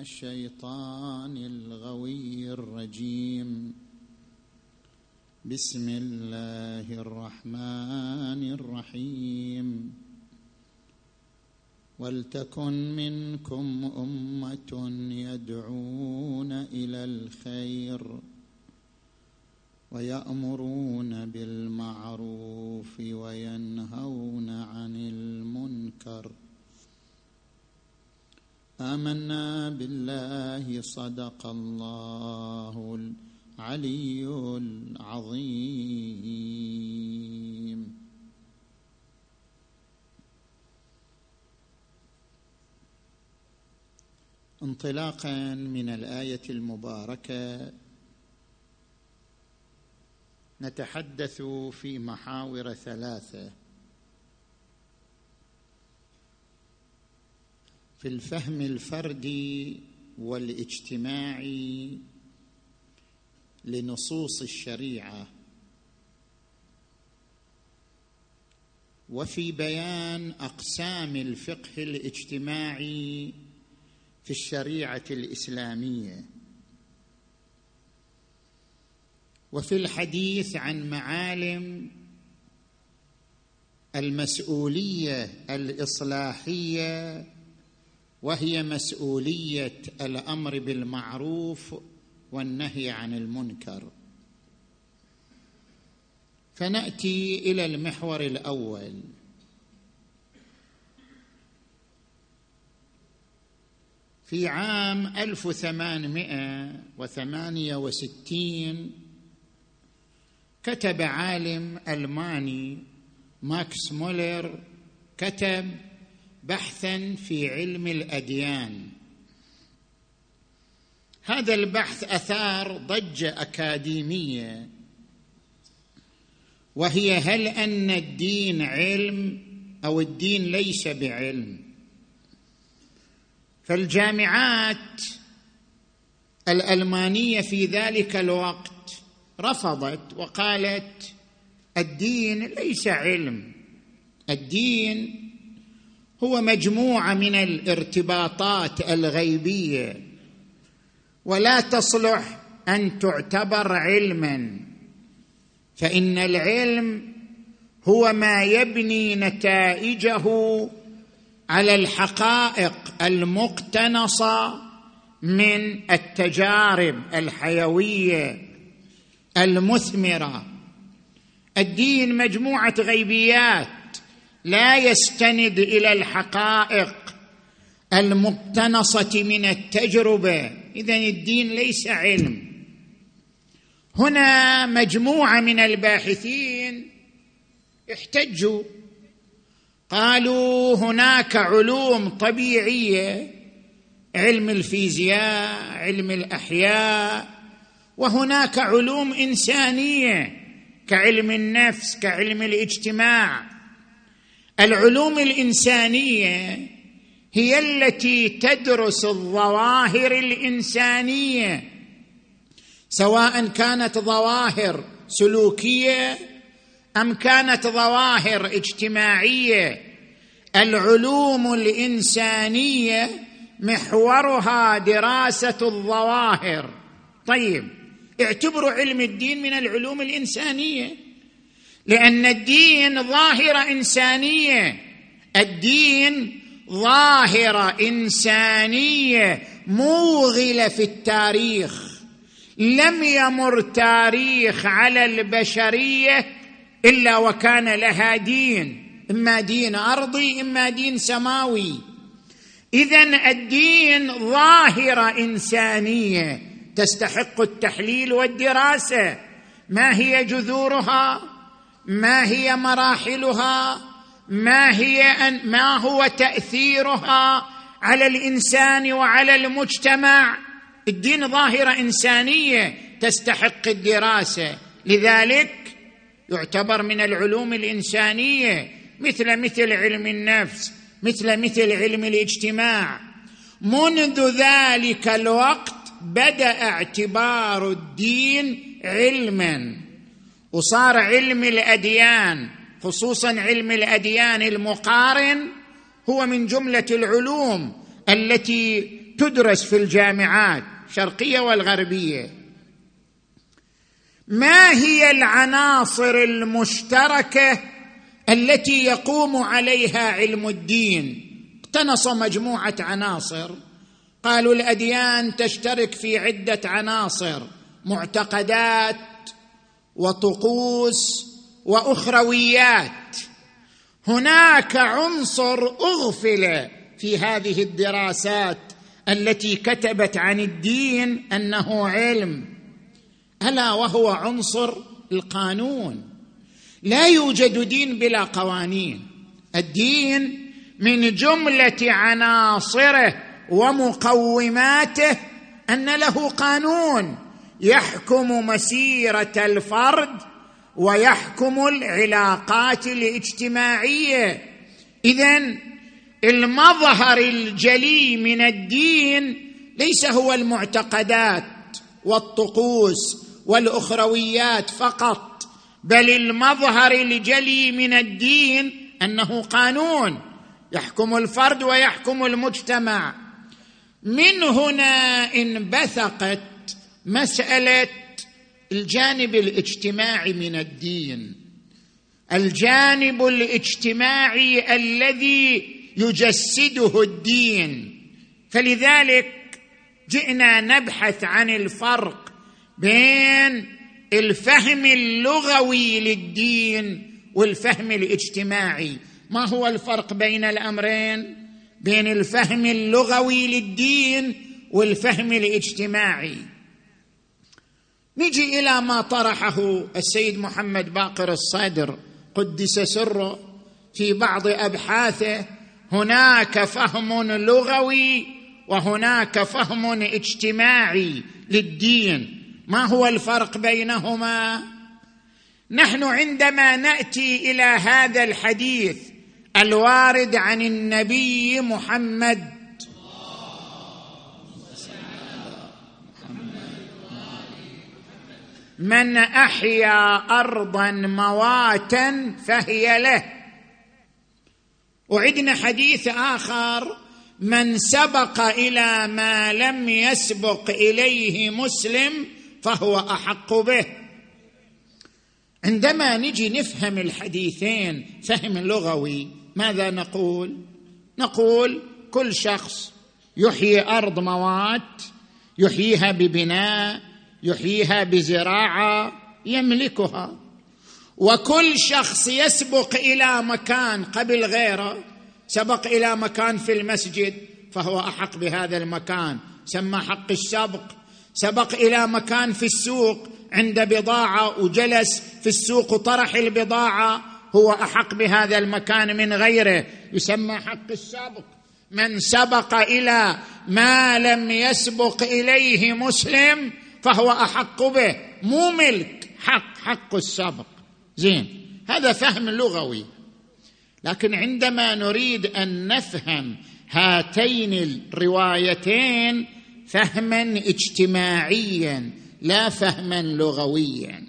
الشيطان الغوي الرجيم. بسم الله الرحمن الرحيم. ولتكن منكم أمة يدعون إلى الخير ويأمرون بالمعروف وينهون عن المنكر. آمنا بالله صدق الله العلي العظيم. انطلاقا من الآية المباركة نتحدث في محاور ثلاثة. في الفهم الفردي والاجتماعي لنصوص الشريعة. وفي بيان أقسام الفقه الاجتماعي في الشريعة الإسلامية. وفي الحديث عن معالم المسؤولية الإصلاحية وهي مسؤولية الأمر بالمعروف والنهي عن المنكر. فنأتي إلى المحور الأول. في عام 1868 كتب عالم ألماني ماكس مولر كتب بحثا في علم الأديان. هذا البحث أثار ضجة أكاديمية وهي هل أن الدين علم أو الدين ليس بعلم؟ فالجامعات الألمانية في ذلك الوقت رفضت وقالت الدين ليس علم الدين هو مجموعة من الارتباطات الغيبية. ولا تصلح أن تعتبر علما. فإن العلم هو ما يبني نتائجه على الحقائق المقتنصة من التجارب الحيوية المثمرة. الدين مجموعة غيبيات لا يستند إلى الحقائق المقتنصة من التجربة. اذا الدين ليس علم. هنا مجموعة من الباحثين احتجوا. قالوا هناك علوم طبيعية علم الفيزياء علم الأحياء وهناك علوم إنسانية كعلم النفس كعلم الاجتماع. العلوم الإنسانية هي التي تدرس الظواهر الإنسانية سواء كانت ظواهر سلوكية أم كانت ظواهر اجتماعية. العلوم الإنسانية محورها دراسة الظواهر. طيب اعتبروا علم الدين من العلوم الإنسانية. لأن الدين ظاهره إنسانية. الدين ظاهره إنسانية موغلة في التاريخ. لم يمر تاريخ على البشرية إلا وكان لها دين. إما دين أرضي إما دين سماوي. اذا الدين ظاهره إنسانية. تستحق التحليل والدراسة. ما هي جذورها؟ ما هي مراحلها؟ ما هي أن ما هو تأثيرها على الإنسان وعلى المجتمع؟ الدين ظاهرة إنسانية تستحق الدراسة. لذلك يعتبر من العلوم الإنسانية مثل مثل علم النفس مثل مثل علم الاجتماع. منذ ذلك الوقت بدأ اعتبار الدين علما. وصار علم الأديان خصوصا علم الأديان المقارن هو من جملة العلوم التي تدرس في الجامعات الشرقيه والغربية. ما هي العناصر المشتركة التي يقوم عليها علم الدين؟ اقتنص مجموعة عناصر. قالوا الأديان تشترك في عدة عناصر معتقدات وطقوس وأخرويات. هناك عنصر أغفل في هذه الدراسات التي كتبت عن الدين أنه علم ألا وهو عنصر القانون. لا يوجد دين بلا قوانين. الدين من جملة عناصره ومقوماته أن له قانون. يحكم مسيرة الفرد ويحكم العلاقات الاجتماعية. اذا المظهر الجلي من الدين ليس هو المعتقدات والطقوس والأخرويات فقط بل المظهر الجلي من الدين أنه قانون يحكم الفرد ويحكم المجتمع. من هنا انبثقت مسألة الجانب الاجتماعي من الدين. الجانب الاجتماعي الذي يجسده الدين. فلذلك جئنا نبحث عن الفرق بين الفهم اللغوي للدين والفهم الاجتماعي. ما هو الفرق بين الأمرين؟ بين الفهم اللغوي للدين والفهم الاجتماعي. نجي إلى ما طرحه السيد محمد باقر الصدر قدس سره في بعض أبحاثه هناك فهم لغوي وهناك فهم اجتماعي للدين. ما هو الفرق بينهما؟ نحن عندما نأتي إلى هذا الحديث الوارد عن النبي محمد من أحيا أرضا مواتا فهي له. وعدنا حديث آخر من سبق إلى ما لم يسبق إليه مسلم فهو أحق به. عندما نجي نفهم الحديثين فهم لغوي ماذا نقول؟ نقول كل شخص يحيي أرض موات يحييها ببناء يحييها بزراعة يملكها. وكل شخص يسبق إلى مكان قبل غيره سبق إلى مكان في المسجد فهو أحق بهذا المكان. سمى حق السبق. سبق إلى مكان في السوق عند بضاعة وجلس في السوق وطرح البضاعة هو أحق بهذا المكان من غيره. يسمى حق السابق من سبق إلى ما لم يسبق إليه مسلم فهو أحق به. مو ملك حق حق السبق زين هذا فهم لغوي. لكن عندما نريد أن نفهم هاتين الروايتين فهما اجتماعيا لا فهما لغويا.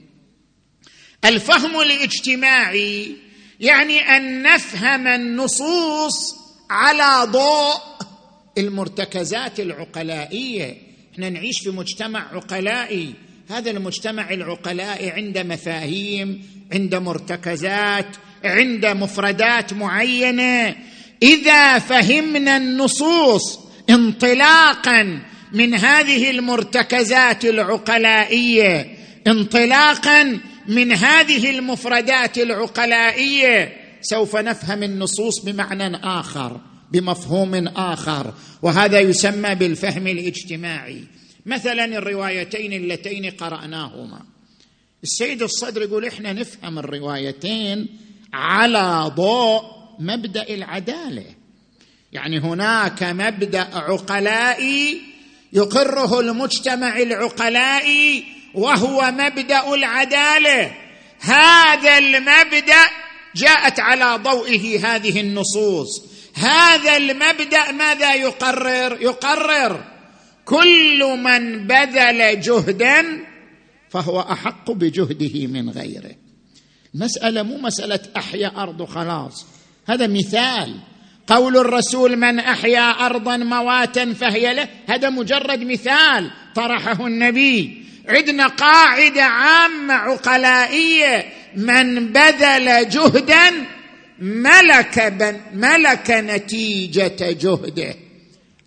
الفهم الاجتماعي يعني أن نفهم النصوص على ضوء المرتكزات العقلائية. إحنا نعيش في مجتمع عقلائي. هذا المجتمع العقلائي عنده مفاهيم عنده مرتكزات عنده مفردات معينة. إذا فهمنا النصوص انطلاقا من هذه المرتكزات العقلائية انطلاقا من هذه المفردات العقلائية سوف نفهم النصوص بمعنى آخر. بمفهوم آخر وهذا يسمى بالفهم الاجتماعي. مثلا الروايتين اللتين قرأناهما. السيد الصدر يقول إحنا نفهم الروايتين على ضوء مبدأ العدالة. يعني هناك مبدأ عقلائي يقره المجتمع العقلائي وهو مبدأ العدالة. هذا المبدأ جاءت على ضوئه هذه النصوص. هذا المبدأ ماذا يقرر؟ يقرر كل من بذل جهدا فهو أحق بجهده من غيره. مسألة مو مسألة أحيا أرض خلاص. هذا مثال. قول الرسول من أحيا ارضا مواتا فهي له هذا مجرد مثال طرحه النبي. عندنا قاعدة عامة عقلائية. من بذل جهدا ملك بن ملك نتيجة جهده.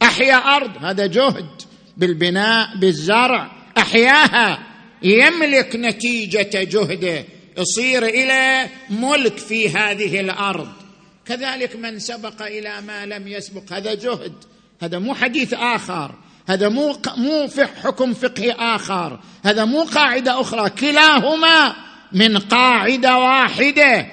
أحيا أرض هذا جهد بالبناء بالزرع. أحياها يملك نتيجة جهده. يصير إلى ملك في هذه الأرض. كذلك من سبق إلى ما لم يسبق هذا جهد. هذا مو حديث آخر. هذا مو مو حكم فقهي آخر. هذا مو قاعدة أخرى. كلاهما من قاعدة واحدة.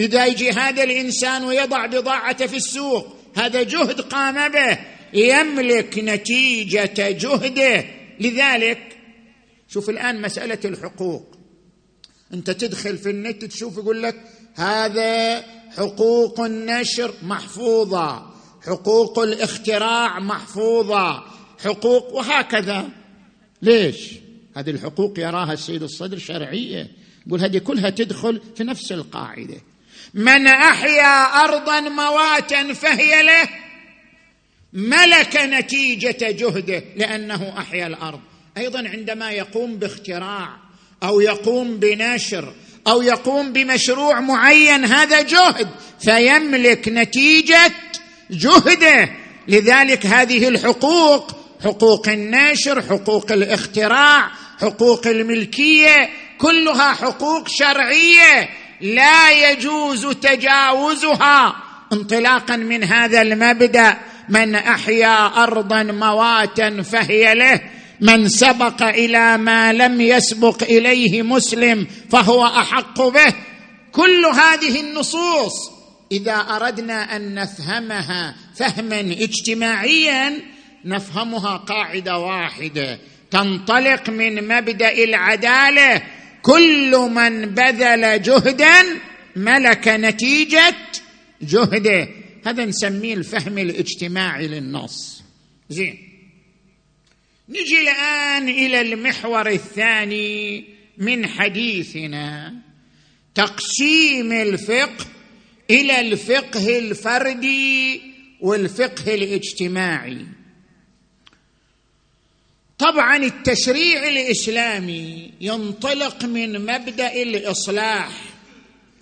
إذا يجي هذا الإنسان ويضع بضاعته في السوق هذا جهد قام به يملك نتيجة جهده. لذلك شوف الآن مسألة الحقوق. أنت تدخل في النت تشوف يقول لك هذا حقوق النشر محفوظة حقوق الاختراع محفوظة حقوق وهكذا. ليش؟ هذه الحقوق يراها السيد الصدر شرعية. يقول هذه كلها تدخل في نفس القاعدة. من أحيا أرضا مواتا فهي له ملك نتيجة جهده لأنه أحيا الأرض. أيضا عندما يقوم باختراع أو يقوم بنشر أو يقوم بمشروع معين هذا جهد فيملك نتيجة جهده. لذلك هذه الحقوق حقوق النشر حقوق الاختراع حقوق الملكية كلها حقوق شرعية. لا يجوز تجاوزها انطلاقا من هذا المبدأ. من أحيا ارضا مواتا فهي له. من سبق إلى ما لم يسبق إليه مسلم فهو أحق به. كل هذه النصوص إذا أردنا أن نفهمها فهما اجتماعيا نفهمها قاعدة واحدة. تنطلق من مبدأ العدالة. كل من بذل جهدا ملك نتيجة جهده. هذا نسميه الفهم الاجتماعي للنص. زين. نجي الآن إلى المحور الثاني من حديثنا. تقسيم الفقه إلى الفقه الفردي والفقه الاجتماعي. طبعا التشريع الإسلامي ينطلق من مبدأ الإصلاح.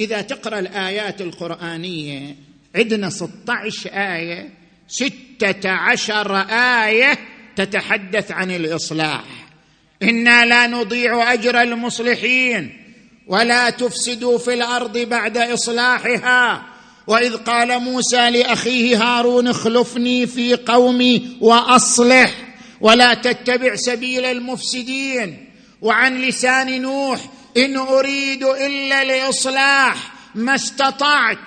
إذا تقرأ الآيات القرآنية عندنا 16 آية 16 آية تتحدث عن الإصلاح. إنا لا نضيع أجر المصلحين ولا تفسدوا في الأرض بعد إصلاحها. وإذ قال موسى لأخيه هارون اخلفني في قومي وأصلح. ولا تتبع سبيل المفسدين وعن لسان نوح إن أريد إلا لإصلاح ما استطعت.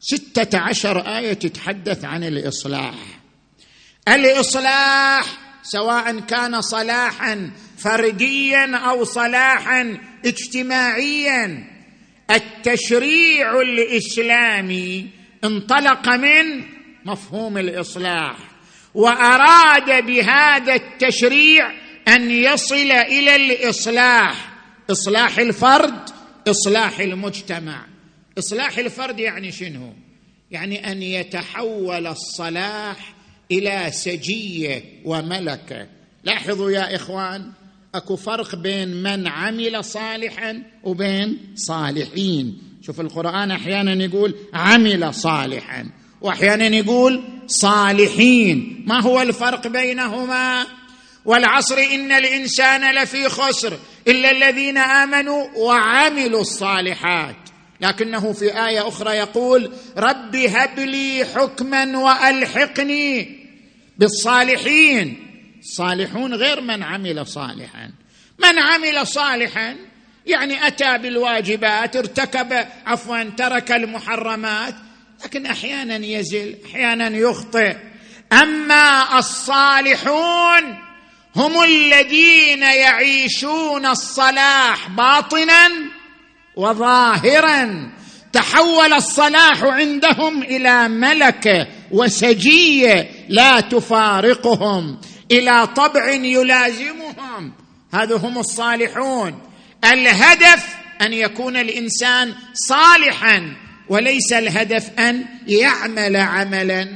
ستة عشر آية تتحدث عن الإصلاح. الإصلاح سواء كان صلاحا فرديا أو صلاحا اجتماعيا. التشريع الإسلامي انطلق من مفهوم الإصلاح. وأراد بهذا التشريع أن يصل إلى الإصلاح. إصلاح الفرد إصلاح المجتمع. إصلاح الفرد يعني شنو؟ يعني أن يتحول الصلاح إلى سجية وملكة. لاحظوا يا إخوان أكو فرق بين من عمل صالحا وبين صالحين. شوف القرآن أحيانا يقول عمل صالحا واحيانا يقول صالحين. ما هو الفرق بينهما؟ والعصر إن الإنسان لفي خسر إلا الذين آمنوا وعملوا الصالحات. لكنه في آية أخرى يقول رب هب لي حكما وألحقني بالصالحين. صالحون غير من عمل صالحا. من عمل صالحا؟ يعني أتى بالواجبات ارتكب عفوا ترك المحرمات لكن أحيانا يزل أحيانا يخطئ. أما الصالحون هم الذين يعيشون الصلاح باطنا وظاهرا. تحول الصلاح عندهم إلى ملكه وسجية لا تفارقهم إلى طبع يلازمهم. هذا هم الصالحون. الهدف أن يكون الإنسان صالحا. وليس الهدف أن يعمل عملا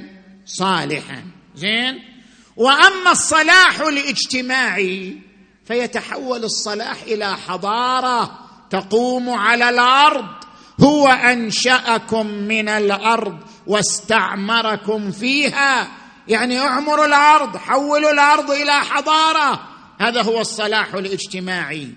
صالحا. زين؟ وأما الصلاح الاجتماعي فيتحول الصلاح إلى حضارة تقوم على الأرض. هو أنشأكم من الأرض واستعمركم فيها. يعني اعمروا الأرض حولوا الأرض إلى حضارة. هذا هو الصلاح الاجتماعي.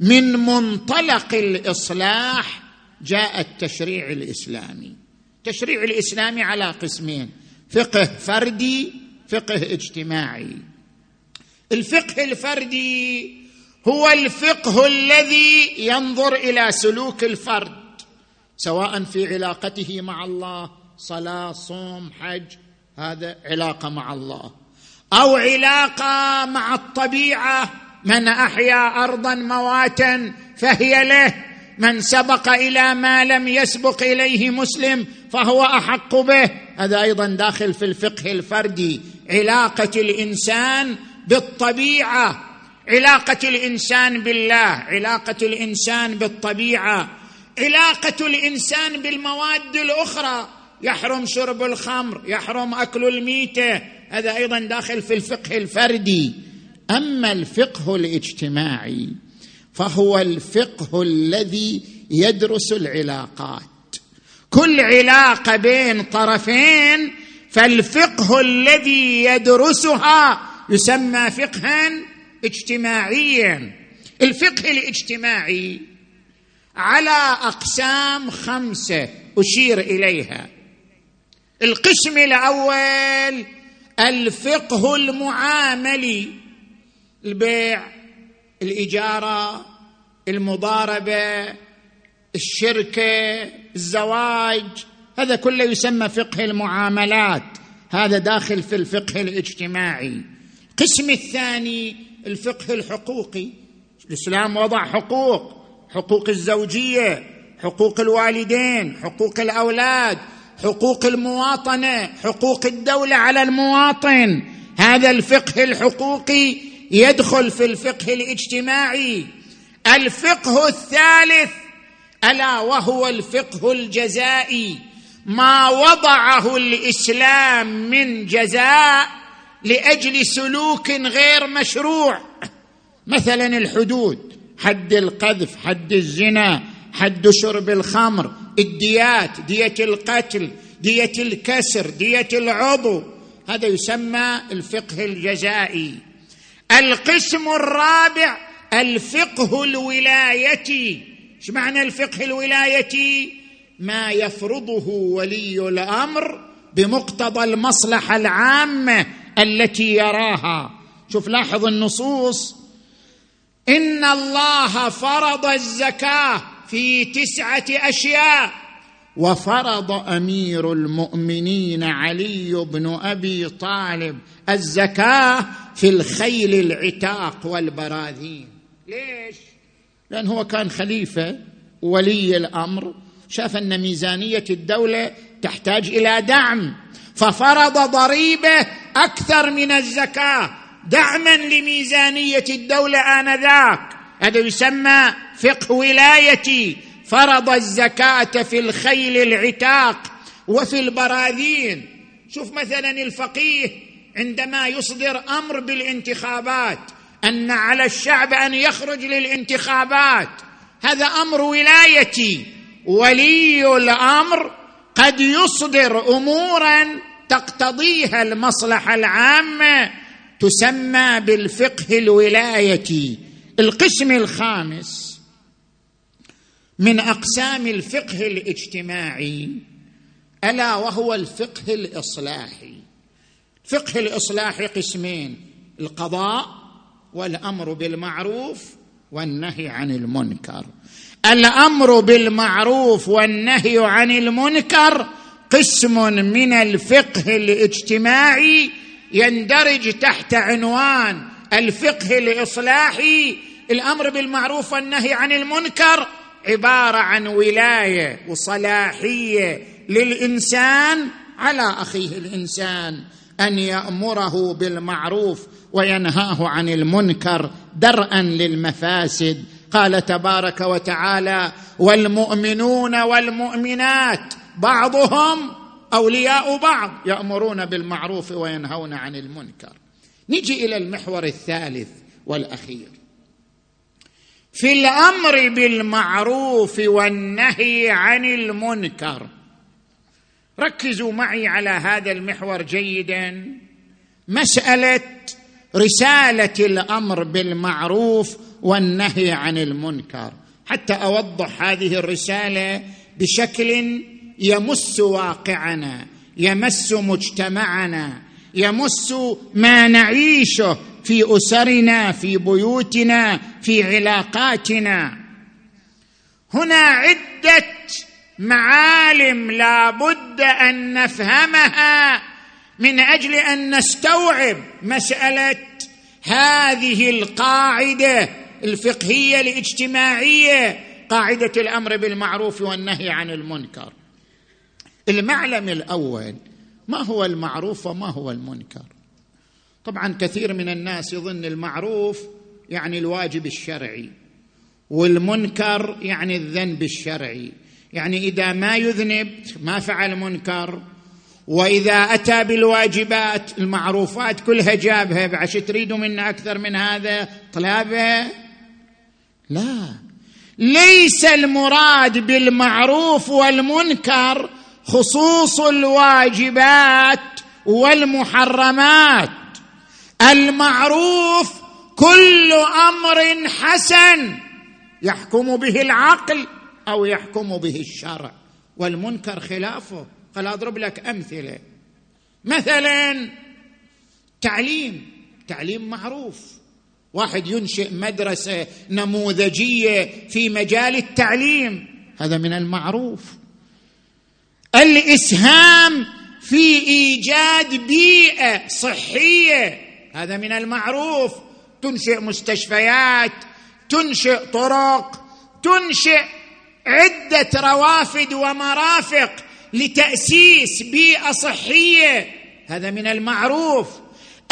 من منطلق الإصلاح جاء التشريع الإسلامي. التشريع الإسلامي على قسمين فقه فردي فقه اجتماعي. الفقه الفردي هو الفقه الذي ينظر إلى سلوك الفرد سواء في علاقته مع الله صلاة صوم حج هذا علاقة مع الله. أو علاقة مع الطبيعة من أحيا أرضا مواتا فهي له. من سبق إلى ما لم يسبق إليه مسلم فهو أحق به. هذا أيضا داخل في الفقه الفردي علاقة الإنسان بالطبيعة. علاقة الإنسان بالله. علاقة الإنسان بالطبيعة. علاقة الإنسان بالمواد الأخرى. يحرم شرب الخمر يحرم أكل الميتة. هذا أيضا داخل في الفقه الفردي أما الفقه الاجتماعي فهو الفقه الذي يدرس العلاقات. كل علاقة بين طرفين فالفقه الذي يدرسها يسمى فقها اجتماعيا. الفقه الاجتماعي على أقسام خمسة أشير إليها. القسم الأول الفقه المعاملي البيع الإجارة المضاربة الشركة الزواج هذا كله يسمى فقه المعاملات. هذا داخل في الفقه الاجتماعي. القسم الثاني الفقه الحقوقي. الإسلام وضع حقوق حقوق الزوجية حقوق الوالدين حقوق الأولاد حقوق المواطنة حقوق الدولة على المواطن. هذا الفقه الحقوقي يدخل في الفقه الاجتماعي. الفقه الثالث ألا وهو الفقه الجزائي. ما وضعه الإسلام من جزاء لأجل سلوك غير مشروع. مثلا الحدود حد القذف حد الزنا حد شرب الخمر الديات دية القتل دية الكسر دية العضو. هذا يسمى الفقه الجزائي. القسم الرابع الفقه الولايتي إيش معنى الفقه الولايتي ما يفرضه ولي الأمر بمقتضى المصلحة العامة التي يراها. شوف لاحظ النصوص. إن الله فرض الزكاة في تسعة أشياء. وفرض أمير المؤمنين علي بن أبي طالب الزكاة في الخيل العتاق والبراذين. ليش؟ لأن هو كان خليفة ولي الأمر شاف أن ميزانية الدولة تحتاج إلى دعم ففرض ضريبة أكثر من الزكاة دعما لميزانية الدولة آنذاك. هذا يسمى فقه ولايتي. فرض الزكاة في الخيل العتاق وفي البراذين. شوف مثلا الفقيه عندما يصدر أمر بالانتخابات أن على الشعب أن يخرج للانتخابات. هذا أمر ولايتي. ولي الأمر قد يصدر أمورا تقتضيها المصلحة العامة تسمى بالفقه الولايتي. القسم الخامس من أقسام الفقه الاجتماعي ألا وهو الفقه الإصلاحي. فقه الاصلاح قسمين القضاء والأمر بالمعروف والنهي عن المنكر. الأمر بالمعروف والنهي عن المنكر قسم من الفقه الاجتماعي يندرج تحت عنوان الفقه الإصلاحي. الأمر بالمعروف والنهي عن المنكر عبارة عن ولاية وصلاحية للإنسان على أخيه الإنسان أن يأمره بالمعروف وينهاه عن المنكر درءا للمفاسد. قال تبارك وتعالى والمؤمنون والمؤمنات بعضهم أولياء بعض يأمرون بالمعروف وينهون عن المنكر. نجي إلى المحور الثالث والأخير. في الأمر بالمعروف والنهي عن المنكر. ركزوا معي على هذا المحور جيدا. مسألة رسالة الأمر بالمعروف والنهي عن المنكر. حتى أوضح هذه الرسالة بشكل يمس واقعنا يمس مجتمعنا يمس ما نعيشه في أسرنا في بيوتنا في علاقاتنا. هنا عدة معالم لا بد أن نفهمها. من أجل أن نستوعب مسألة هذه القاعدة الفقهية الاجتماعية قاعدة الأمر بالمعروف والنهي عن المنكر. المعلم الأول ما هو المعروف وما هو المنكر؟ طبعا كثير من الناس يظن المعروف يعني الواجب الشرعي والمنكر يعني الذنب الشرعي. يعني إذا ما يذنب ما فعل منكر وإذا أتى بالواجبات المعروفات كلها جابها بعش تريدوا منا أكثر من هذا؟ طلابه لا. ليس المراد بالمعروف والمنكر خصوص الواجبات والمحرمات. المعروف كل أمر حسن يحكم به العقل أو يحكم به الشرع والمنكر خلافه. قال أضرب لك أمثلة. مثلا تعليم. تعليم معروف. واحد ينشئ مدرسة نموذجية في مجال التعليم. هذا من المعروف. الإسهام في إيجاد بيئة صحية. هذا من المعروف. تنشئ مستشفيات تنشئ طرق تنشئ عدة روافد ومرافق. لتأسيس بيئة صحية. هذا من المعروف.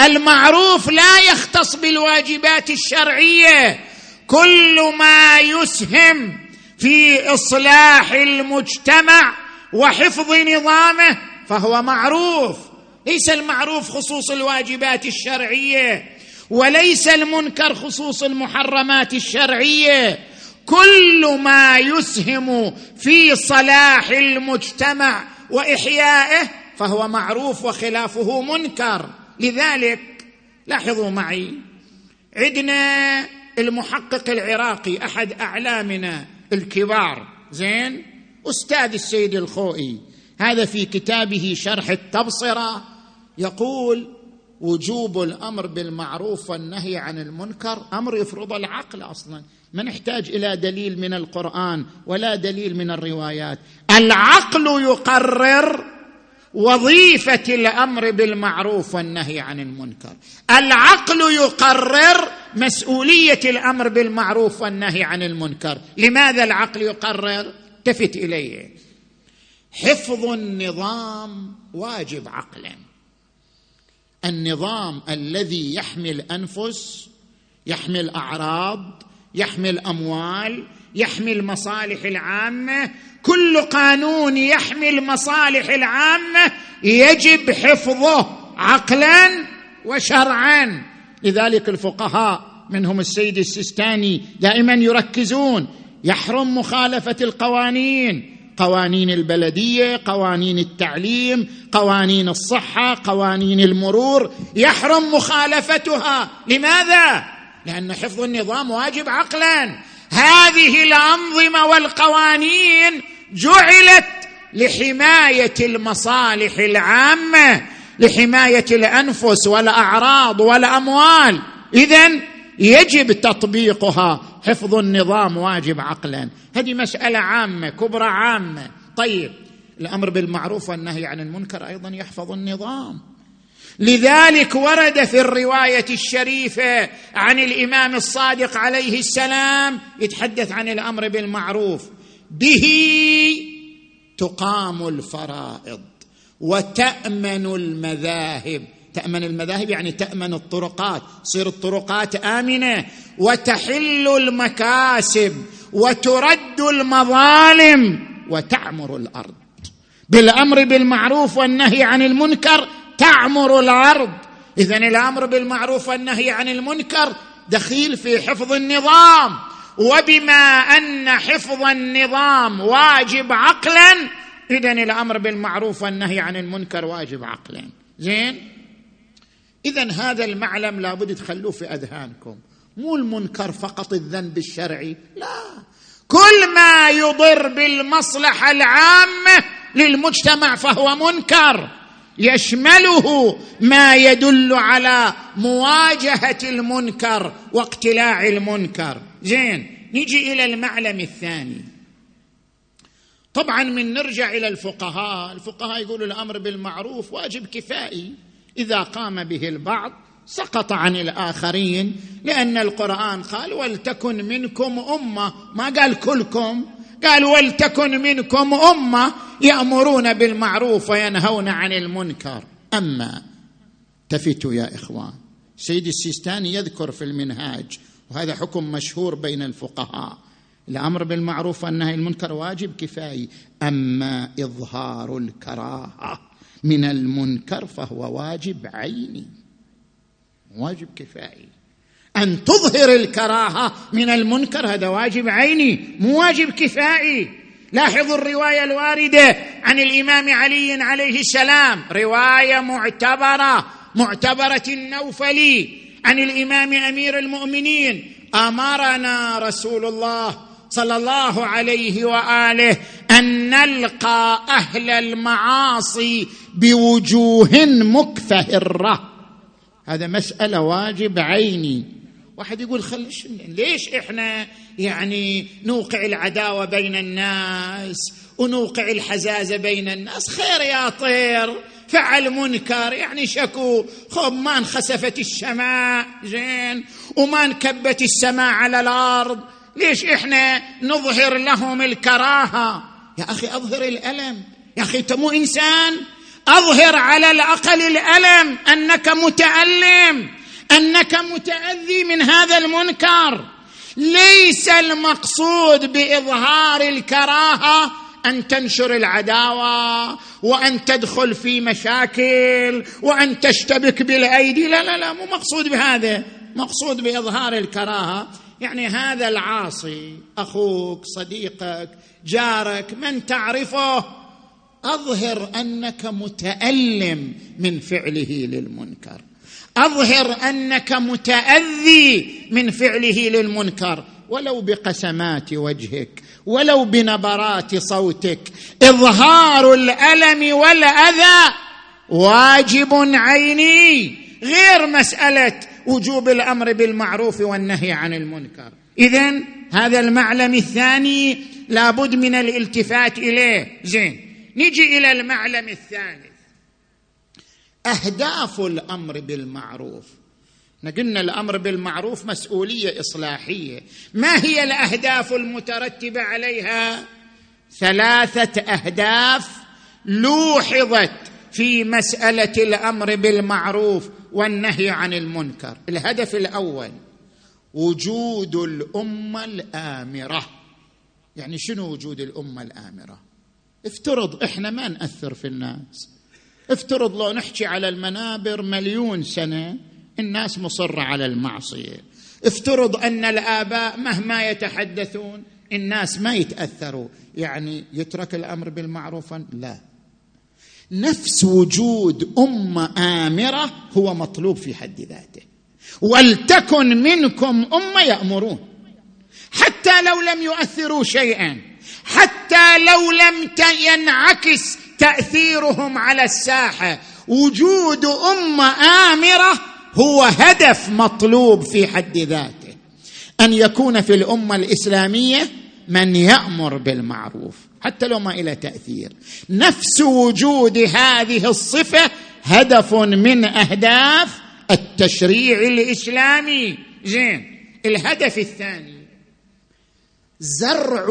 المعروف لا يختص بالواجبات الشرعية. كل ما يسهم في إصلاح المجتمع وحفظ نظامه فهو معروف. ليس المعروف خصوص الواجبات الشرعية وليس المنكر خصوص المحرمات الشرعية. كل ما يسهم في صلاح المجتمع وإحيائه فهو معروف وخلافه منكر. لذلك لاحظوا معي عندنا المحقق العراقي أحد أعلامنا الكبار. زين؟ أستاذ السيد الخوئي. هذا في كتابه شرح التبصرة يقول وجوب الأمر بالمعروف والنهي عن المنكر أمر يفرض العقل أصلا. ما نحتاج إلى دليل من القرآن ولا دليل من الروايات. العقل يقرر وظيفة الأمر بالمعروف والنهي عن المنكر. العقل يقرر مسؤولية الأمر بالمعروف والنهي عن المنكر. لماذا العقل يقرر؟ التفت إليه. حفظ النظام واجب عقلا. النظام الذي يحمي الانفس يحمي الاعراض يحمي الاموال يحمي المصالح العامة كل قانون يحمي المصالح العامة يجب حفظه عقلا وشرعا. لذلك الفقهاء منهم السيد السيستاني دائما يركزون. يحرم مخالفة القوانين قوانين البلدية قوانين التعليم قوانين الصحة قوانين المرور. يحرم مخالفتها. لماذا؟ لأن حفظ النظام واجب عقلا. هذه الأنظمة والقوانين جعلت لحماية المصالح العامة لحماية الأنفس والأعراض والأموال. اذا يجب تطبيقها. حفظ النظام واجب عقلا. هذه مسألة عامة كبرى عامة. طيب الأمر بالمعروف والنهي عن المنكر أيضا يحفظ النظام. لذلك ورد في الرواية الشريفة عن الإمام الصادق عليه السلام يتحدث عن الأمر بالمعروف. به تقام الفرائض وتأمن المذاهب. تأمن المذاهب يعني تأمن الطرقات تصير الطرقات آمنة. وتحل المكاسب وترد المظالم وتعمر الأرض. بالأمر بالمعروف والنهي عن المنكر تعمر الأرض اذا الأمر بالمعروف والنهي عن المنكر دخيل في حفظ النظام. وبما أن حفظ النظام واجب عقلا اذا الأمر بالمعروف والنهي عن المنكر واجب عقلا. زين؟ اذا هذا المعلم لابد تخلوه في أذهانكم. مو المنكر فقط الذنب الشرعي لا. كل ما يضر بالمصلحة العامة للمجتمع فهو منكر. يشمله ما يدل على مواجهة المنكر واقتلاع المنكر. زين نجي إلى المعلم الثاني. طبعا من نرجع إلى الفقهاء الفقهاء يقولوا الأمر بالمعروف واجب كفائي. إذا قام به البعض سقط عن الآخرين لأن القرآن قال ولتكن منكم أمة. ما قال كلكم؟ قال ولتكن منكم أمة يأمرون بالمعروف وينهون عن المنكر. أما التفتوا يا إخوان سيد السيستاني يذكر في المنهاج وهذا حكم مشهور بين الفقهاء الأمر بالمعروف والنهي المنكر واجب كفاية أما إظهار الكراهة من المنكر فهو واجب عيني واجب كفائي أن تظهر الكراهة من المنكر. هذا واجب عيني مو واجب كفائي. لاحظوا الرواية الواردة عن الإمام علي عليه السلام. رواية معتبرة معتبرة النوفلي عن الإمام أمير المؤمنين. أمرنا رسول الله صلى الله عليه وآله أن نلقى أهل المعاصي بوجوه مكفهرة. هذا مسألة واجب عيني. واحد يقول خل ليش إحنا يعني نوقع العداوة بين الناس ونوقع الحزازه بين الناس؟ خير يا طير فعل منكر يعني شكو. خب ما انخسفت السماء زين. وما انكبت السماء على الأرض ليش إحنا نظهر لهم الكراهة؟ يا أخي أظهر الألم. يا أخي أنت مو إنسان؟ أظهر على الأقل الألم أنك متألم. أنك متأذي من هذا المنكر. ليس المقصود بإظهار الكراهة أن تنشر العداوة وأن تدخل في مشاكل وأن تشتبك بالأيدي. لا لا لا مو مقصود بهذا. مقصود بإظهار الكراهة. يعني هذا العاصي أخوك صديقك جارك من تعرفه أظهر أنك متألم من فعله للمنكر. أظهر أنك متأذي من فعله للمنكر. ولو بقسمات وجهك ولو بنبرات صوتك إظهار الألم والأذى واجب عيني. غير مسألة وجوب الأمر بالمعروف والنهي عن المنكر. اذا هذا المعلم الثاني لابد من الالتفات إليه. زين نجي إلى المعلم الثالث أهداف الأمر بالمعروف. قلنا الأمر بالمعروف مسؤولية إصلاحية. ما هي الأهداف المترتبة عليها؟ ثلاثة أهداف لوحظت في مسألة الأمر بالمعروف والنهي عن المنكر. الهدف الأول وجود الأمة الآمرة. يعني شنو وجود الأمة الآمرة؟ افترض إحنا ما نأثر في الناس. افترض لو نحكي على المنابر مليون سنة الناس مصرة على المعصية. افترض أن الآباء مهما يتحدثون الناس ما يتأثروا. يعني يترك الأمر بالمعروف؟ لا. نفس وجود أمة آمرة هو مطلوب في حد ذاته. ولتكن منكم أمة يأمرون. حتى لو لم يؤثروا شيئا. حتى لو لم ينعكس تأثيرهم على الساحة. وجود أمة آمرة هو هدف مطلوب في حد ذاته. أن يكون في الأمة الإسلامية من يأمر بالمعروف حتى لو ما إلى تأثير. نفس وجود هذه الصفة هدف من أهداف التشريع الإسلامي. زين الهدف الثاني زرع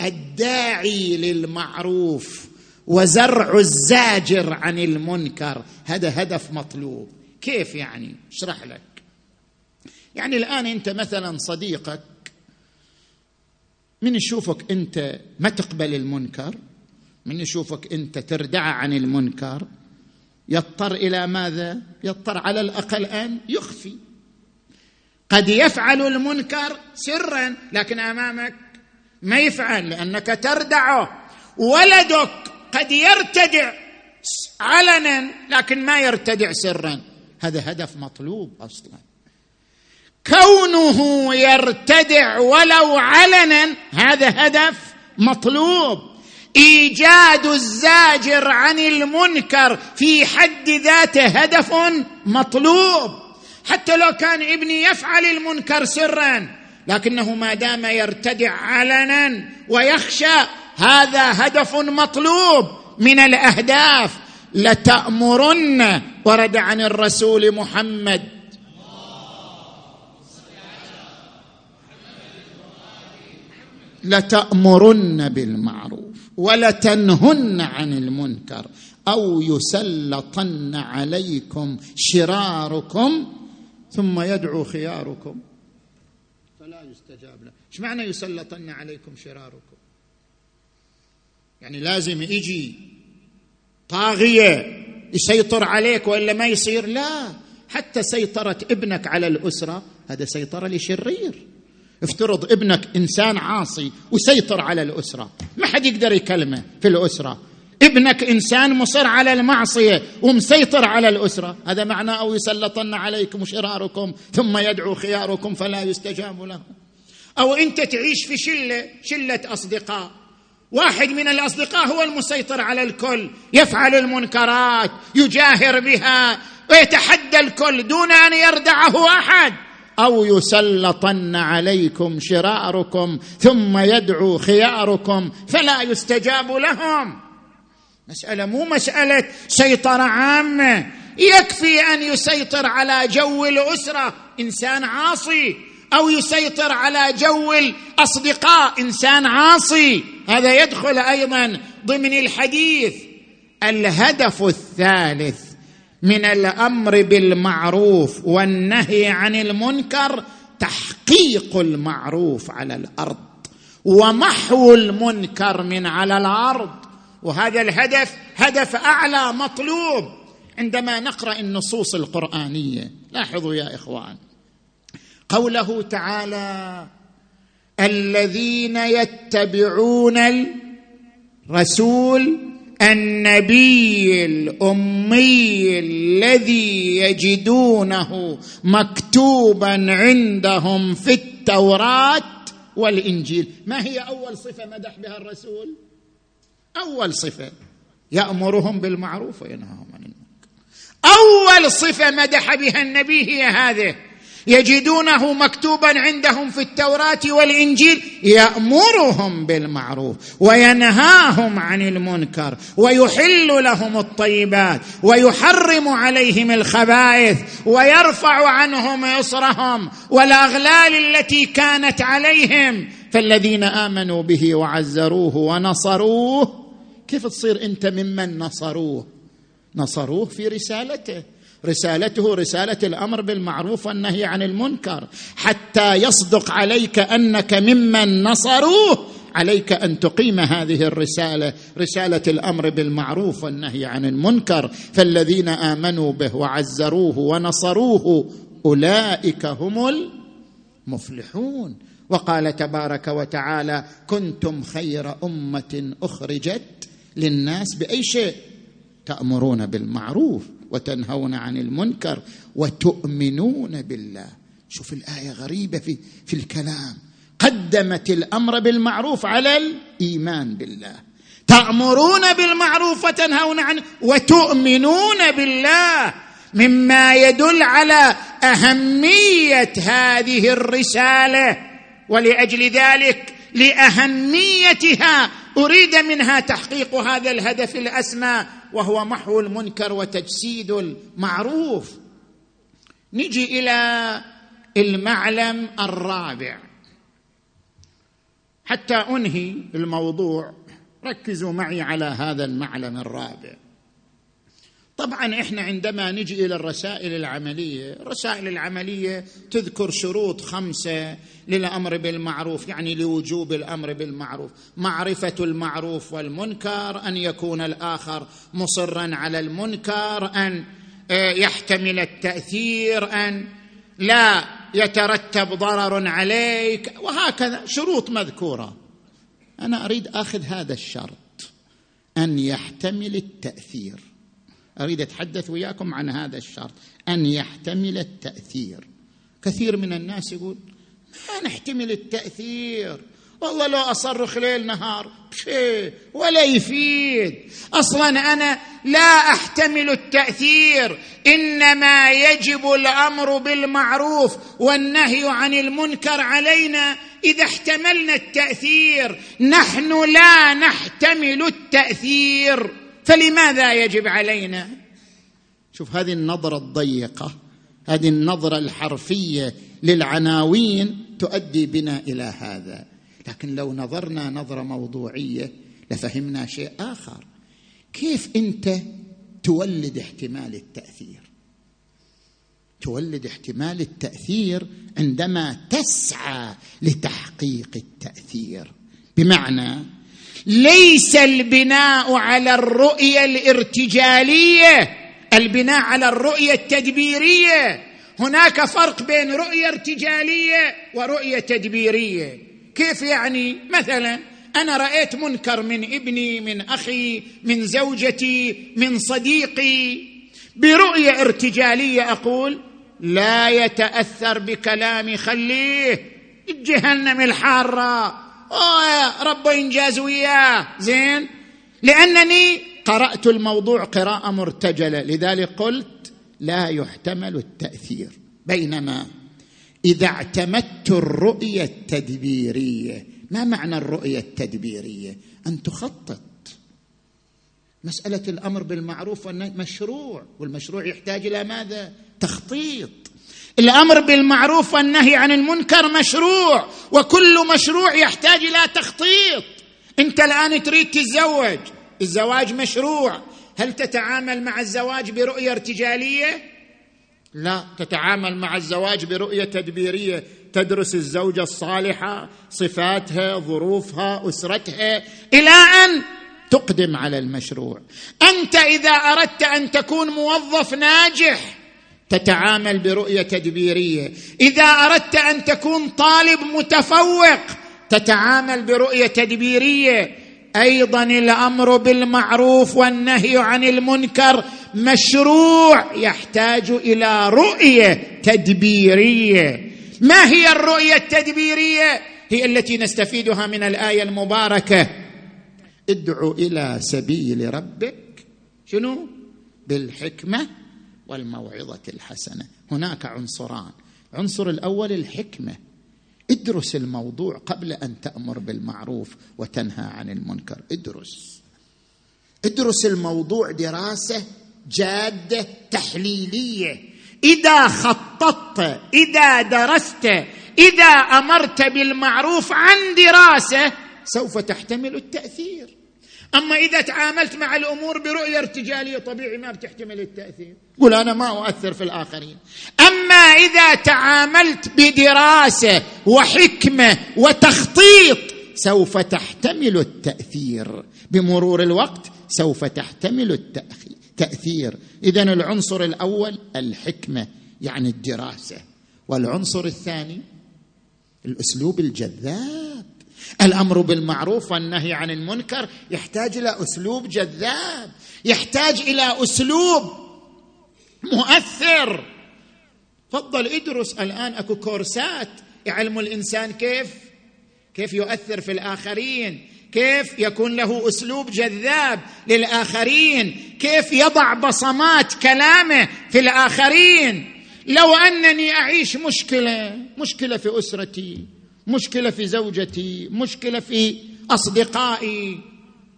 الداعي للمعروف. وزرع الزاجر عن المنكر. هذا هدف مطلوب. كيف يعني؟ اشرح لك. يعني الآن أنت مثلا صديقك من يشوفك أنت ما تقبل المنكر؟ من يشوفك أنت تردع عن المنكر؟ يضطر إلى ماذا؟ يضطر على الأقل أن يخفي. قد يفعل المنكر سرا لكن أمامك ما يفعل لأنك تردعه. ولدك قد يرتدع علنا لكن ما يرتدع سرا. هذا هدف مطلوب أصلا. كونه يرتدع ولو علنا هذا هدف مطلوب. إيجاد الزاجر عن المنكر في حد ذاته هدف مطلوب. حتى لو كان ابني يفعل المنكر سرا لكنه ما دام يرتدع علنا ويخشى هذا هدف مطلوب من الأهداف. لتأمرن ورد عن الرسول محمد. لتأمرن بالمعروف ولتنهن عن المنكر. أو يسلطن عليكم شراركم ثم يدعو خياركم. فلا يستجاب له. إيش معنى يسلطن عليكم شراركم؟ يعني لازم يجي طاغية يسيطر عليك وإلا ما يصير؟ لا حتى سيطره ابنك على الأسرة هذا سيطرة لشرير. افترض ابنك إنسان عاصي وسيطر على الأسرة ما حد يقدر يكلمه في الأسرة. ابنك إنسان مصر على المعصية ومسيطر على الأسرة هذا معناه أو يسلطن عليكم شراركم ثم يدعو خياركم فلا يستجاب له. أو أنت تعيش في شلة شلة أصدقاء. واحد من الأصدقاء هو المسيطر على الكل يفعل المنكرات يجاهر بها ويتحدى الكل دون أن يردعه أحد. أو يسلطن عليكم شراركم ثم يدعو خياركم فلا يستجاب لهم. مسألة مو مسألة سيطرة عامة. يكفي أن يسيطر على جو الأسرة إنسان عاصي. أو يسيطر على جو الأصدقاء إنسان عاصي. هذا يدخل أيضا ضمن الحديث الهدف الثالث من الأمر بالمعروف والنهي عن المنكر تحقيق المعروف على الأرض ومحو المنكر من على الأرض. وهذا الهدف هدف أعلى مطلوب عندما نقرأ النصوص القرآنية. لاحظوا يا إخوان قوله تعالى الذين يتبعون الرسول النبي الأمي الذي يجدونه مكتوبا عندهم في التوراة والإنجيل. ما هي أول صفة مدح بها الرسول؟ أول صفة. يأمرهم بالمعروف وينهاهم عن المنكر. أول صفة مدح بها النبي هي هذه. يجدونه مكتوبا عندهم في التوراة والإنجيل يأمرهم بالمعروف وينهاهم عن المنكر ويحل لهم الطيبات ويحرم عليهم الخبائث ويرفع عنهم إصرهم والأغلال التي كانت عليهم. فالذين آمنوا به وعزروه ونصروه كيف تصير أنت ممن نصروه؟ نصروه في رسالته. رسالته رسالة الأمر بالمعروف والنهي عن المنكر حتى يصدق عليك أنك ممن نصروه عليك أن تقيم هذه الرسالة رسالة الأمر بالمعروف والنهي عن المنكر. فالذين آمنوا به وعزروه ونصروه أولئك هم المفلحون. وقال تبارك وتعالى كنتم خير أمة أخرجت للناس بأي شيء تأمرون بالمعروف. وتنهون عن المنكر وتؤمنون بالله. شوف الآية غريبة في في الكلام. قدمت الأمر بالمعروف على الإيمان بالله. تأمرون بالمعروف وتنهون عنه وتؤمنون بالله. مما يدل على أهمية هذه الرسالة. ولأجل ذلك لأهميتها أريد منها تحقيق هذا الهدف الأسمى وهو محو المنكر وتجسيد المعروف. نجي إلى المعلم الرابع. حتى أنهي الموضوع ركزوا معي على هذا المعلم الرابع. طبعا إحنا عندما نجي إلى الرسائل العملية الرسائل العملية تذكر شروط خمسة للأمر بالمعروف يعني لوجوب الأمر بالمعروف. معرفة المعروف والمنكر أن يكون الآخر مصرا على المنكر أن آه، يحتمل التأثير أن لا يترتب ضرر عليك وهكذا. شروط مذكورة. أنا أريد أخذ هذا الشرط أن يحتمل التأثير. أريد أتحدث وياكم عن هذا الشرط أن يحتمل التأثير. كثير من الناس يقول ما نحتمل التأثير والله لو أصرخ ليل نهار شيء ولا يفيد. أصلا أنا لا أحتمل التأثير إنما يجب الأمر بالمعروف والنهي عن المنكر علينا. إذا احتملنا التأثير نحن لا نحتمل التأثير. فلماذا يجب علينا؟ شوف هذه النظرة الضيقة هذه النظرة الحرفية للعناوين تؤدي بنا إلى هذا. لكن لو نظرنا نظرة موضوعية لفهمنا شيء آخر. كيف أنت تولد احتمال التأثير؟ تولد احتمال التأثير عندما تسعى لتحقيق التأثير. بمعنى ليس البناء على الرؤية الارتجالية البناء على الرؤية التدبيرية. هناك فرق بين رؤية ارتجالية ورؤية تدبيرية. كيف يعني؟ مثلا أنا رأيت منكر من ابني من أخي من زوجتي من صديقي. برؤية ارتجالية أقول لا يتأثر بكلامي خليه. جهنم الحارة. أوه ربه ينجاز وياه. زين؟ لأنني قرأت الموضوع قراءة مرتجلة لذلك قلت لا يحتمل التأثير. بينما إذا اعتمدت الرؤية التدبيرية ما معنى الرؤية التدبيرية؟ أن تخطط. مسألة الأمر بالمعروف مشروع والمشروع يحتاج إلى ماذا؟ تخطيط. الأمر بالمعروف والنهي عن المنكر مشروع وكل مشروع يحتاج إلى تخطيط. أنت الآن تريد تتزوج الزواج مشروع. هل تتعامل مع الزواج برؤية ارتجالية؟ لا تتعامل مع الزواج برؤية تدبيرية. تدرس الزوجة الصالحة صفاتها ظروفها أسرتها. إلى أن تقدم على المشروع. أنت إذا أردت أن تكون موظف ناجح تتعامل برؤية تدبيرية. إذا أردت أن تكون طالب متفوق تتعامل برؤية تدبيرية. أيضا الأمر بالمعروف والنهي عن المنكر مشروع يحتاج إلى رؤية تدبيرية. ما هي الرؤية التدبيرية؟ هي التي نستفيدها من الآية المباركة. ادعو إلى سبيل ربك. شنو؟ بالحكمة والموعظة الحسنة. هناك عنصران. عنصر الأول الحكمة. ادرس الموضوع قبل أن تأمر بالمعروف وتنهى عن المنكر. ادرس. ادرس الموضوع دراسة جادة تحليلية. إذا خططت إذا درست إذا أمرت بالمعروف عن دراسة سوف تحتمل التأثير. أما إذا تعاملت مع الأمور برؤية ارتجالية طبيعي ما بتحتمل التأثير. قل أنا ما أؤثر في الآخرين. أما إذا تعاملت بدراسة وحكمة وتخطيط سوف تحتمل التأثير. بمرور الوقت سوف تحتمل التاثير اذا العنصر الأول الحكمة يعني الدراسة. والعنصر الثاني الأسلوب الجذاب. الأمر بالمعروف والنهي عن المنكر يحتاج إلى أسلوب جذاب يحتاج إلى أسلوب مؤثر. تفضل ادرس الآن أكو كورسات. يعلم الإنسان كيف؟ كيف يؤثر في الآخرين؟ كيف يكون له أسلوب جذاب للآخرين؟ كيف يضع بصمات كلامه في الآخرين؟ لو أنني أعيش مشكلة مشكلة في أسرتي مشكلة في زوجتي مشكلة في أصدقائي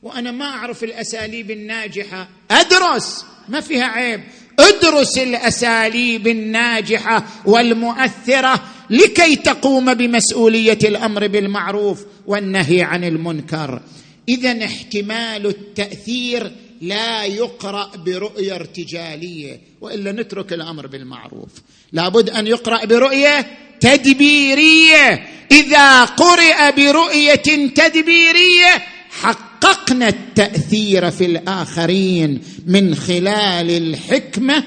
وأنا ما أعرف الأساليب الناجحة. أدرس! ما فيها عيب. ادرس الأساليب الناجحة والمؤثرة لكي تقوم بمسؤولية الأمر بالمعروف والنهي عن المنكر. اذا احتمال التأثير لا يقرأ برؤية ارتجالية وإلا نترك الأمر بالمعروف. لابد أن يقرأ برؤية تدبيرية. إذا قرئ برؤية تدبيرية حققنا التأثير في الآخرين من خلال الحكمة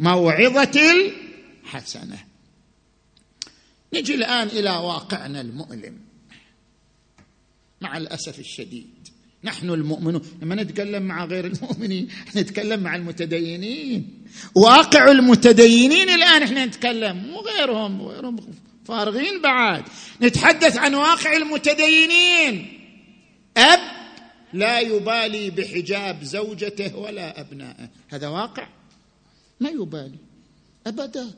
والموعظة الحسنة. نجي الآن إلى واقعنا المؤلم. مع الأسف الشديد نحن المؤمنون لما نتكلم مع غير المؤمنين نتكلم مع المتدينين. واقع المتدينين الآن إحنا نتكلم وغيرهم وغيرهم فارغين بعد. نتحدث عن واقع المتدينين. لا يبالي بحجاب زوجته ولا أبنائه. هذا واقع؟ ما يبالي. أبدا.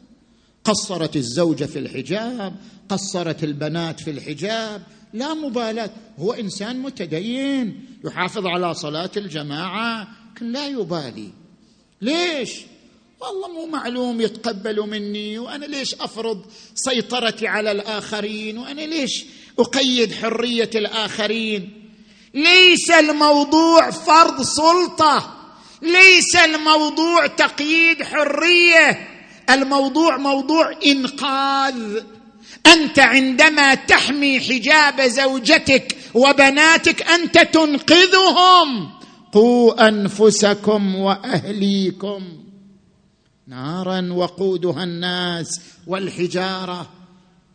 قصرت الزوجة في الحجاب قصرت البنات في الحجاب. لا مبالاة. هو إنسان متدين يحافظ على صلاة الجماعة لكن لا يبالي. ليش؟ والله مو معلوم يتقبلوا مني وأنا ليش أفرض سيطرتي على الآخرين؟ وأنا ليش أقيد حرية الآخرين؟ ليس الموضوع فرض سلطة ليس الموضوع تقييد حرية الموضوع موضوع إنقاذ. أنت عندما تحمي حجاب زوجتك وبناتك أنت تنقذهم. قوا أنفسكم وأهليكم. نارا وقودها الناس والحجارة.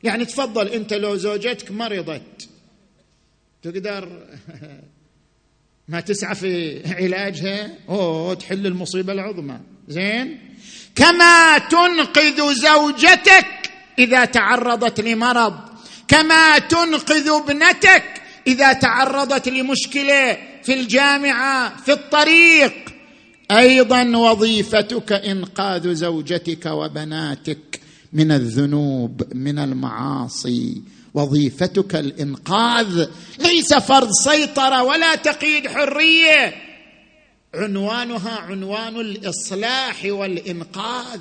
يعني تفضل أنت لو زوجتك مرضت. تقدر ما تسعى في علاجها أوه تحل المصيبة العظمى. زين؟ كما تنقذ زوجتك إذا تعرضت لمرض. كما تنقذ ابنتك إذا تعرضت لمشكلة في الجامعة في الطريق. أيضا وظيفتك إنقاذ زوجتك وبناتك من الذنوب من المعاصي. وظيفتك الإنقاذ. ليس فرض سيطرة ولا تقييد حرية. عنوانها عنوان الإصلاح والإنقاذ.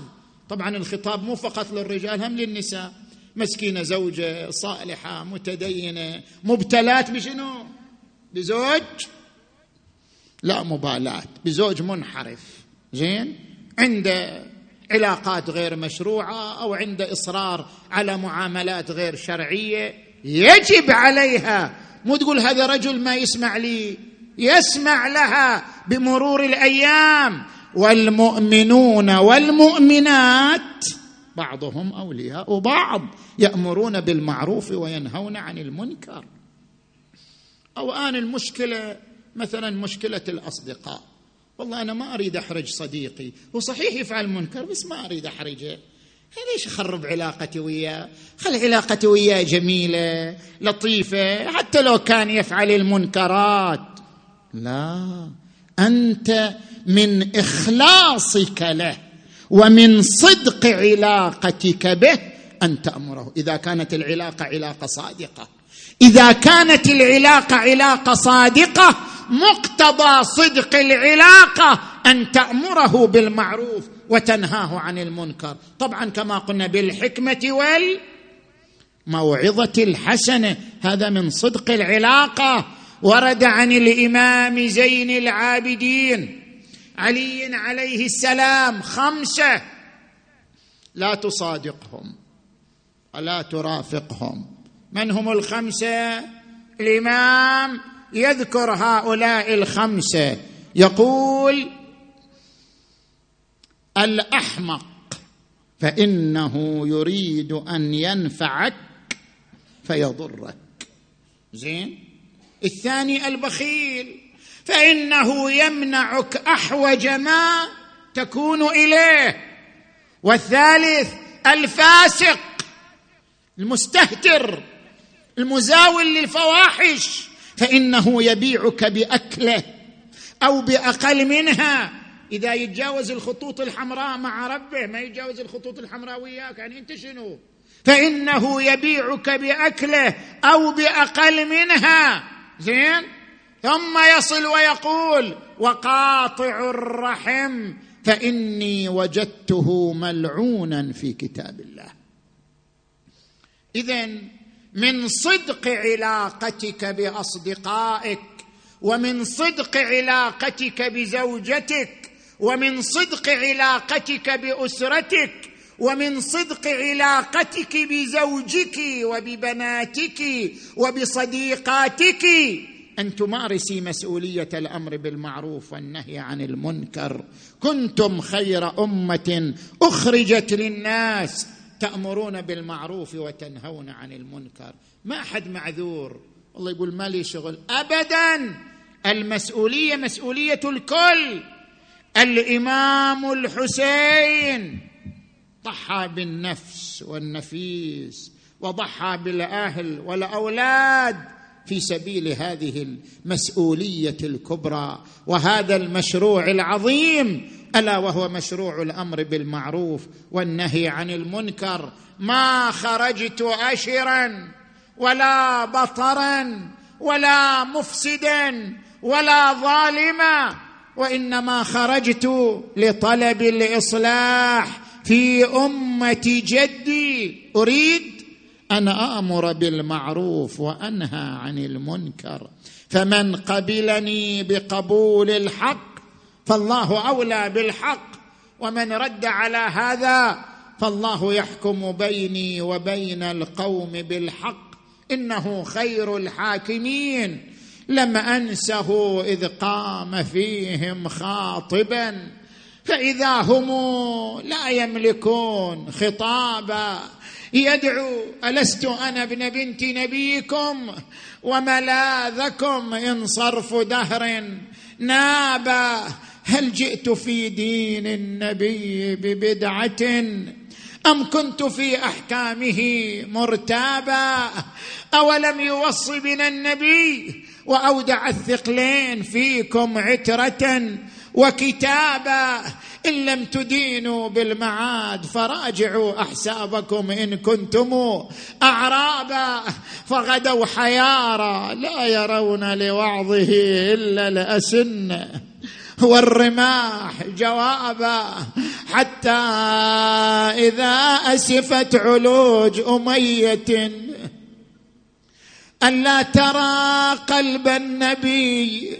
طبعا الخطاب مو فقط للرجال هم للنساء. مسكينة زوجة صالحة متدينة مبتلات بشنو؟ بزوج؟ لا مبالاة. بزوج منحرف. زين؟ عنده علاقات غير مشروعة أو عنده إصرار على معاملات غير شرعية يجب عليها. مو تقول هذا رجل ما يسمع لي يسمع لها بمرور الأيام. والمؤمنون والمؤمنات بعضهم أولياء بعض يأمرون بالمعروف وينهون عن المنكر. أو آن المشكلة مثلا مشكلة الأصدقاء. والله أنا ما أريد أحرج صديقي هو صحيح يفعل منكر بس ما أريد أحرجه. ليش أخرب علاقتي وياه؟ خل علاقتي وياه جميلة لطيفة حتى لو كان يفعل المنكرات. لا أنت من إخلاصك له ومن صدق علاقتك به أن تأمره. إذا كانت العلاقة علاقة صادقة إذا كانت العلاقة علاقة صادقة مقتضى صدق العلاقة أن تأمره بالمعروف وتنهاه عن المنكر. طبعا كما قلنا بالحكمة والموعظة الحسنة هذا من صدق العلاقة. ورد عن الإمام زين العابدين علي عليه السلام خمسة لا تصادقهم ولا ترافقهم. من هم الخمسة؟ الإمام يذكر هؤلاء الخمسة. يقول الأحمق فإنه يريد أن ينفعك فيضرك. زين؟ الثاني البخيل فإنه يمنعك أحوج ما تكون إليه. والثالث الفاسق المستهتر المزاول للفواحش. فإنه يبيعك بأكله أو بأقل منها. إذا يتجاوز الخطوط الحمراء مع ربه ما يتجاوز الخطوط الحمراء وياك يعني أنت شنو؟ فإنه يبيعك بأكله أو بأقل منها. زين؟ ثم يصل ويقول وقاطع الرحم فإني وجدته ملعونا في كتاب الله. اذا من صدق علاقتك بأصدقائك ومن صدق علاقتك بزوجتك ومن صدق علاقتك بأسرتك ومن صدق علاقتك بزوجك وببناتك وبصديقاتك. ان تمارسي مسؤولية الأمر بالمعروف والنهي عن المنكر. كنتم خير أمة أخرجت للناس. تأمرون بالمعروف وتنهون عن المنكر. ما أحد معذور. الله يقول ما لي شغل. ابدا. المسؤولية مسؤولية الكل. الإمام الحسين ضحى بالنفس والنفيس وضحى بالأهل والأولاد في سبيل هذه المسؤولية الكبرى وهذا المشروع العظيم ألا وهو مشروع الأمر بالمعروف والنهي عن المنكر. ما خرجت اشرا ولا بطرا ولا مفسدا ولا ظالما وإنما خرجت لطلب الإصلاح في أمة جدي. أريد أن آمر بالمعروف وأنهى عن المنكر. فمن قبلني بقبول الحق فالله أولى بالحق ومن رد على هذا فالله يحكم بيني وبين القوم بالحق إنه خير الحاكمين. لم أنسه إذ قام فيهم خاطبا. فإذا هم لا يملكون خطابا. يدعو ألست أنا ابن بنت نبيكم؟ وملاذكم إن صرف دهر نابا. هل جئت في دين النبي ببدعة؟ أم كنت في أحكامه مرتابا أولم يوص بنا النبي وأودع الثقلين فيكم عترة وكتابا؟ إن لم تدينوا بالمعاد فراجعوا أحسابكم إن كنتم أعرابا. فغدوا حيارى لا يرون لوعظه إلا الأسن. والرماح جوابا. حتى إذا أسفت علوج أمية. الا ترى قلب النبي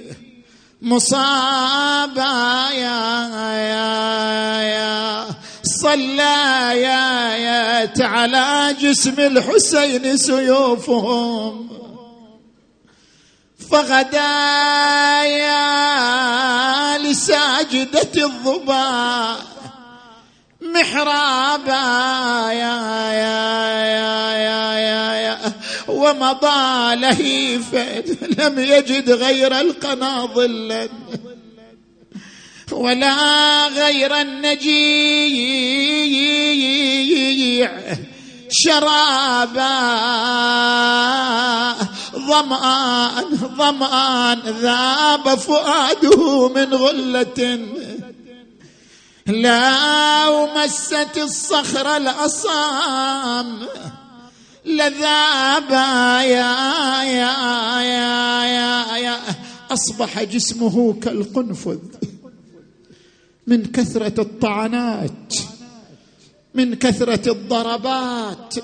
مصابا. يا يا يا. صلى يا يا على جسم الحسين سيوفهم. فغدا يا لساجدة الظبا. محرابا يا يا يا يا يا, يا. ومضى لهيفا لم يجد غير القناضل ولا غير النجيع شرابا. ظمآن ظمآن ذاب فؤاده من غلة. لا ومست الصخر الأصام. لذابا يا يا يا يا يا. أصبح جسمه كالقنفذ. من كثرة الطعنات من كثرة الضربات.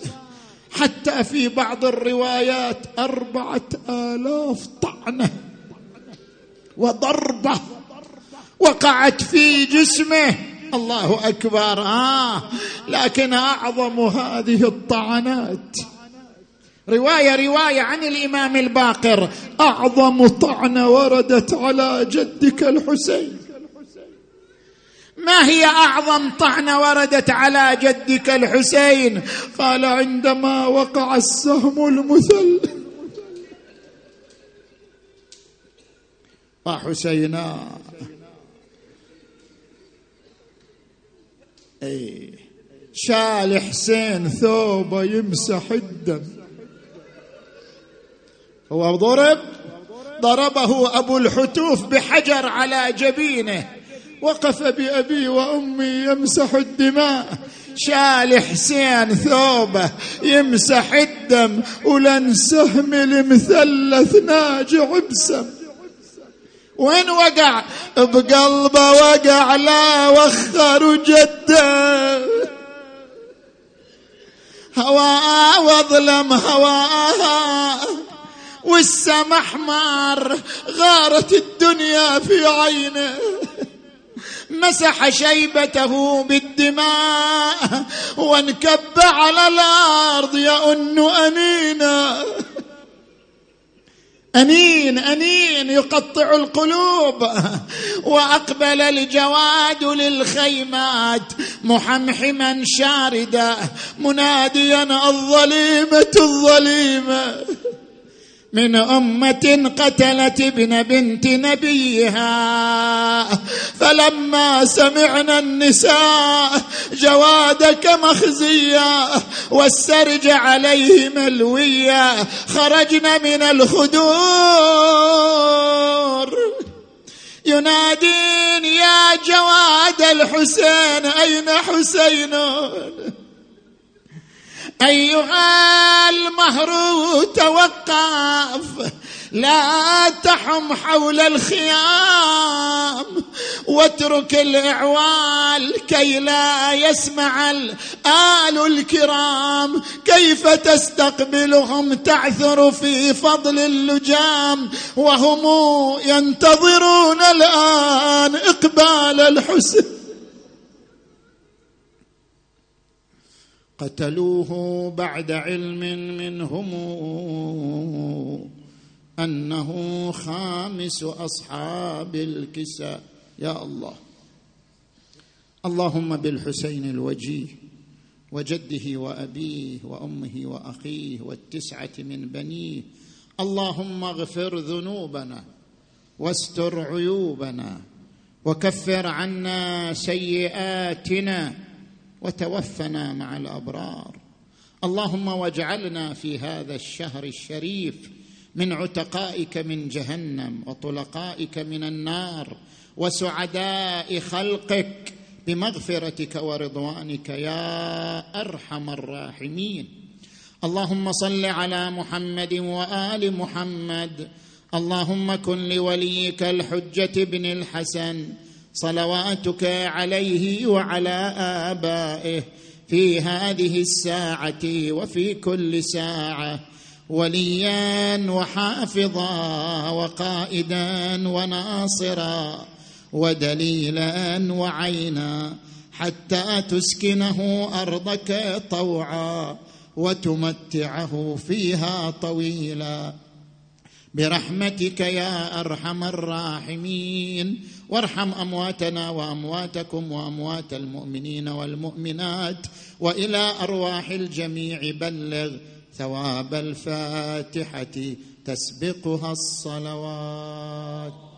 حتى في بعض الروايات أربعة آلاف طعنة وضربة وقعت في جسمه. الله أكبر. آه. لكن أعظم هذه الطعنات. رواية رواية عن الإمام الباقر. أعظم طعنة وردت على جدك الحسين. ما هي أعظم طعنه وردت على جدك الحسين؟ قال عندما وقع السهم المثل. وحسينا أي. شال حسين ثوبه يمسح الدم. هو ضرب؟ ضربه أبو الحتوف بحجر على جبينه. وقف بأبي وأمي يمسح الدماء. شال حسين ثوبه يمسح الدم ولن سهم المثلث ناجع بسم. وين وقع؟ بقلبه وقع لا وخر جده. هواه واظلم هواه والسمح مار غارت الدنيا في عينه. مسح شيبته بالدماء وانكب على الأرض يؤن أنينا. أنين أنين يقطع القلوب. وأقبل الجواد للخيمات محمحما شاردا مناديا الظليمة الظليمة. من أمة قتلت ابن بنت نبيها. فلما سمعنا النساء جوادك مخزيا والسرج عليه ملويا خرجنا من الخدور. ينادين يا جواد الحسين أين حسين؟ أيها المهر توقف لا تحم حول الخيام. واترك الإعوال كي لا يسمع الآل الكرام. كيف تستقبلهم؟ تعثر في فضل اللجام. وهم ينتظرون الآن إقبال الحسن. قتلوه بعد علم منهم أنه خامس أصحاب الكساء. يا الله. اللهم بالحسين الوجيه وجده وأبيه وأمه وأخيه والتسعة من بنيه. اللهم اغفر ذنوبنا واستر عيوبنا وكفر عنا سيئاتنا وتوفنا مع الأبرار. اللهم واجعلنا في هذا الشهر الشريف من عتقائك من جهنم وطلقائك من النار وسعداء خلقك بمغفرتك ورضوانك يا أرحم الراحمين. اللهم صل على محمد وآل محمد. اللهم كن لوليك الحجة بن الحسن. صلواتك عليه وعلى آبائه في هذه الساعة وفي كل ساعة وليا وحافظا وقائدا وناصرا ودليلا وعينا حتى تسكنه أرضك طوعا وتمتعه فيها طويلا. برحمتك يا أرحم الراحمين. وارحم أمواتنا وأمواتكم وأموات المؤمنين والمؤمنات. وإلى أرواح الجميع بلغ ثواب الفاتحة. تسبقها الصلوات.